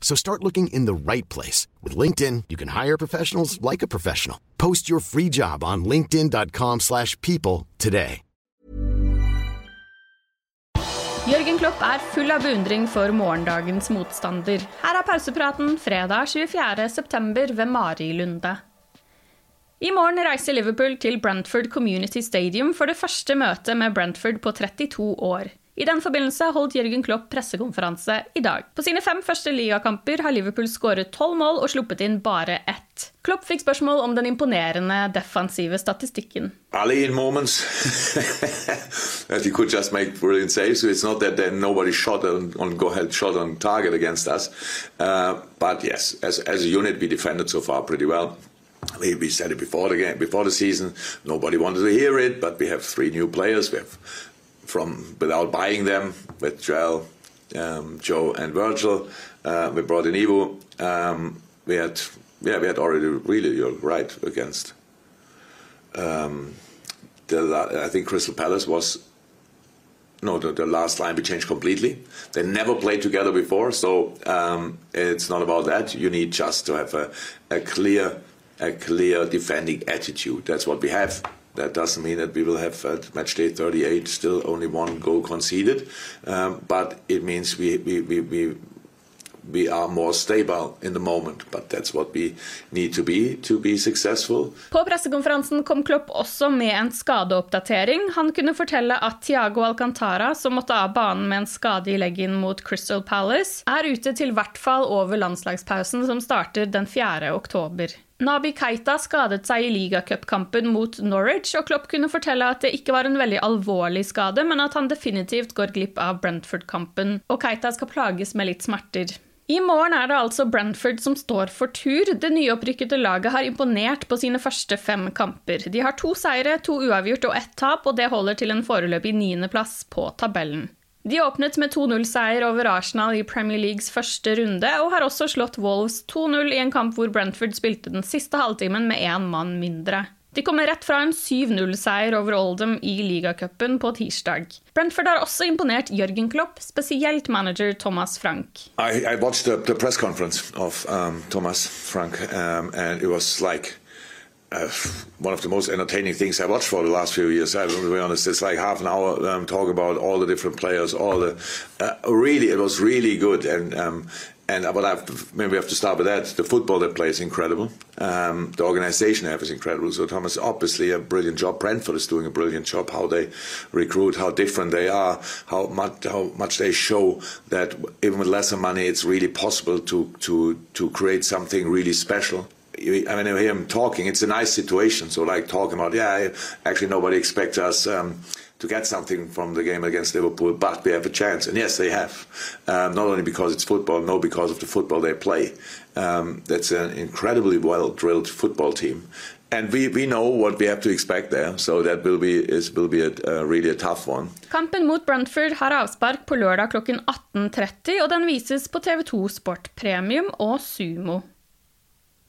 So start looking in the right place. With LinkedIn, you can hire professionals like a professional. Post your free job on linkedin.com slash people today. Jørgen Klopp er full av beundring for morgendagens motstander. Her er pausepraten fredag 24.9. ved Mari Lunde. I morgen reiser Liverpool til Brentford Community Stadium for det første møtet med Brentford på 32 år. I den forbindelse holdt Jørgen Klopp pressekonferanse i dag. På sine fem første ligakamper har Liverpool skåret tolv mål og sluppet inn bare ett. Klopp fikk spørsmål om den imponerende defensive statistikken. Ali in moments that he could just make brilliant saves. It's not that nobody shot on, on go ahead shot on target against us. Uh, but yes, as, as unit we defended so far pretty well. We, we said it before the game, before the season. Nobody wanted to hear it, but we have three new players. We have from without buying them with Joel, um, Joe, and Virgil. Uh, we brought in Ivo. Um, we had yeah we had already really you're right against. Um, the I think Crystal Palace was no the, the, last line we changed completely. They never played together before, so um, it's not about that. You need just to have a, a clear a clear defending attitude. That's what we have. That doesn't mean that we will have at match day 38 still only one goal conceded, um, but it means we, we, we, we we are more stable in the moment, but that's what we need to be to be successful. På pressekonferansen kom Klopp også med en skadeoppdatering. Han kunne fortelle at Thiago Alcantara, som måtte av banen med en skade i leggen mot Crystal Palace, er ute til hvert fall over landslagspausen som starter den 4. oktober. Nabi Keita skadet seg i ligacupkampen mot Norwich, og Klopp kunne fortelle at det ikke var en veldig alvorlig skade, men at han definitivt går glipp av Brentford-kampen, og Keita skal plages med litt smerter. I morgen er det altså Brentford som står for tur. Det nyopprykkede laget har imponert på sine første fem kamper. De har to seire, to uavgjort og ett tap, og det holder til en foreløpig niendeplass på tabellen. De åpnet med 2-0-seier over Arsenal i Premier Leagues første runde, og har også slått Wolves 2-0 i en kamp hvor Brentford spilte den siste halvtimen med én mann mindre. De kommer rett fra en 7-0-seier over Oldham i ligacupen på tirsdag. Brentford har også imponert Jørgen Klopp, spesielt manager Thomas Frank. I, I watched the, the um, Thomas Frank, um, and it was uh, one of the most entertaining things I watched for the last few years. I will be honest, it's like half an hour um, talk about all the different players, all the uh, really it was really good and. Um, and but I've, maybe we have to start with that. The football they play is incredible. Um, the organisation they have is incredible. So Thomas, obviously, a brilliant job. Brentford is doing a brilliant job. How they recruit, how different they are, how much how much they show that even with lesser money, it's really possible to to to create something really special. I mean, I hear him talking. It's a nice situation. So, like talking about, yeah, actually, nobody expects us um, to get something from the game against Liverpool, but we have a chance. And yes, they have. Um, not only because it's football, no, because of the football they play. Um, that's an incredibly well drilled football team. And we, we know what we have to expect there, so that will be, is, will be a, uh, really a tough one. Kampen mot Brentford har avspark på lørdag klokken 18.30, og den vises på TV2 Sport Premium og Sumo.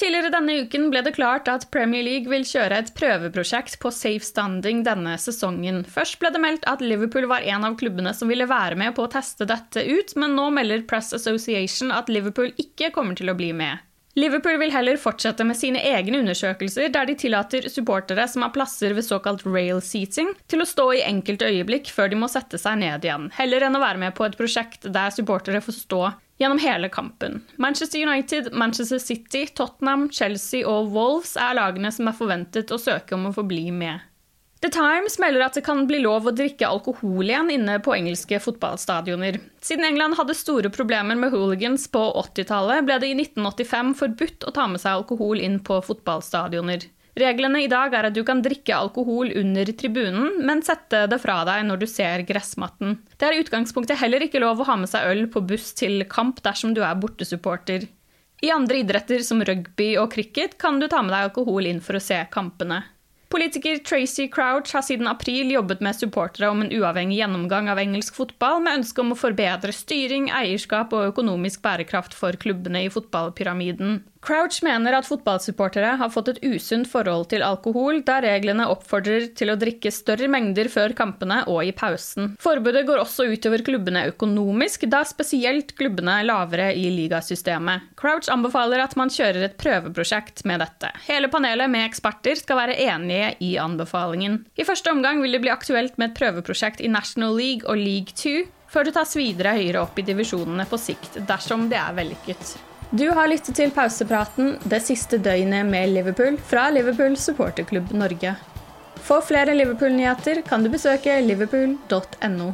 Tidligere denne uken ble det klart at Premier League vil kjøre et prøveprosjekt på safe standing denne sesongen. Først ble det meldt at Liverpool var en av klubbene som ville være med på å teste dette ut, men nå melder Press Association at Liverpool ikke kommer til å bli med. Liverpool vil heller fortsette med sine egne undersøkelser, der de tillater supportere som har plasser ved såkalt rail seating, til å stå i enkelte øyeblikk før de må sette seg ned igjen, heller enn å være med på et prosjekt der supportere får stå gjennom hele kampen. Manchester United, Manchester City, Tottenham, Chelsea og Wolves er lagene som er forventet å søke om å få bli med. The Times melder at det kan bli lov å drikke alkohol igjen inne på engelske fotballstadioner. Siden England hadde store problemer med hooligans på 80-tallet, ble det i 1985 forbudt å ta med seg alkohol inn på fotballstadioner. Reglene i dag er at du kan drikke alkohol under tribunen, men sette det fra deg når du ser gressmatten. Det er i utgangspunktet heller ikke lov å ha med seg øl på buss til kamp dersom du er bortesupporter. I andre idretter som rugby og cricket kan du ta med deg alkohol inn for å se kampene. Politiker Tracy Crouch har siden april jobbet med supportere om en uavhengig gjennomgang av engelsk fotball, med ønske om å forbedre styring, eierskap og økonomisk bærekraft for klubbene i fotballpyramiden. Crouch mener at fotballsupportere har fått et usunt forhold til alkohol, da reglene oppfordrer til å drikke større mengder før kampene og i pausen. Forbudet går også utover klubbene økonomisk, da spesielt klubbene er lavere i ligasystemet. Crouch anbefaler at man kjører et prøveprosjekt med dette. Hele panelet med eksperter skal være enige i anbefalingen. I første omgang vil det bli aktuelt med et prøveprosjekt i National League og League 2, før det tas videre høyere opp i divisjonene på sikt, dersom det er vellykket. Du har lyttet til pausepraten det siste døgnet med Liverpool fra Liverpool supporterklubb Norge. For flere Liverpool-nyheter kan du besøke liverpool.no.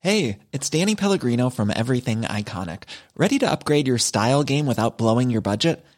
Hey, it's Danny Pellegrino from Everything Iconic. Ready to upgrade your style game without blowing your budget?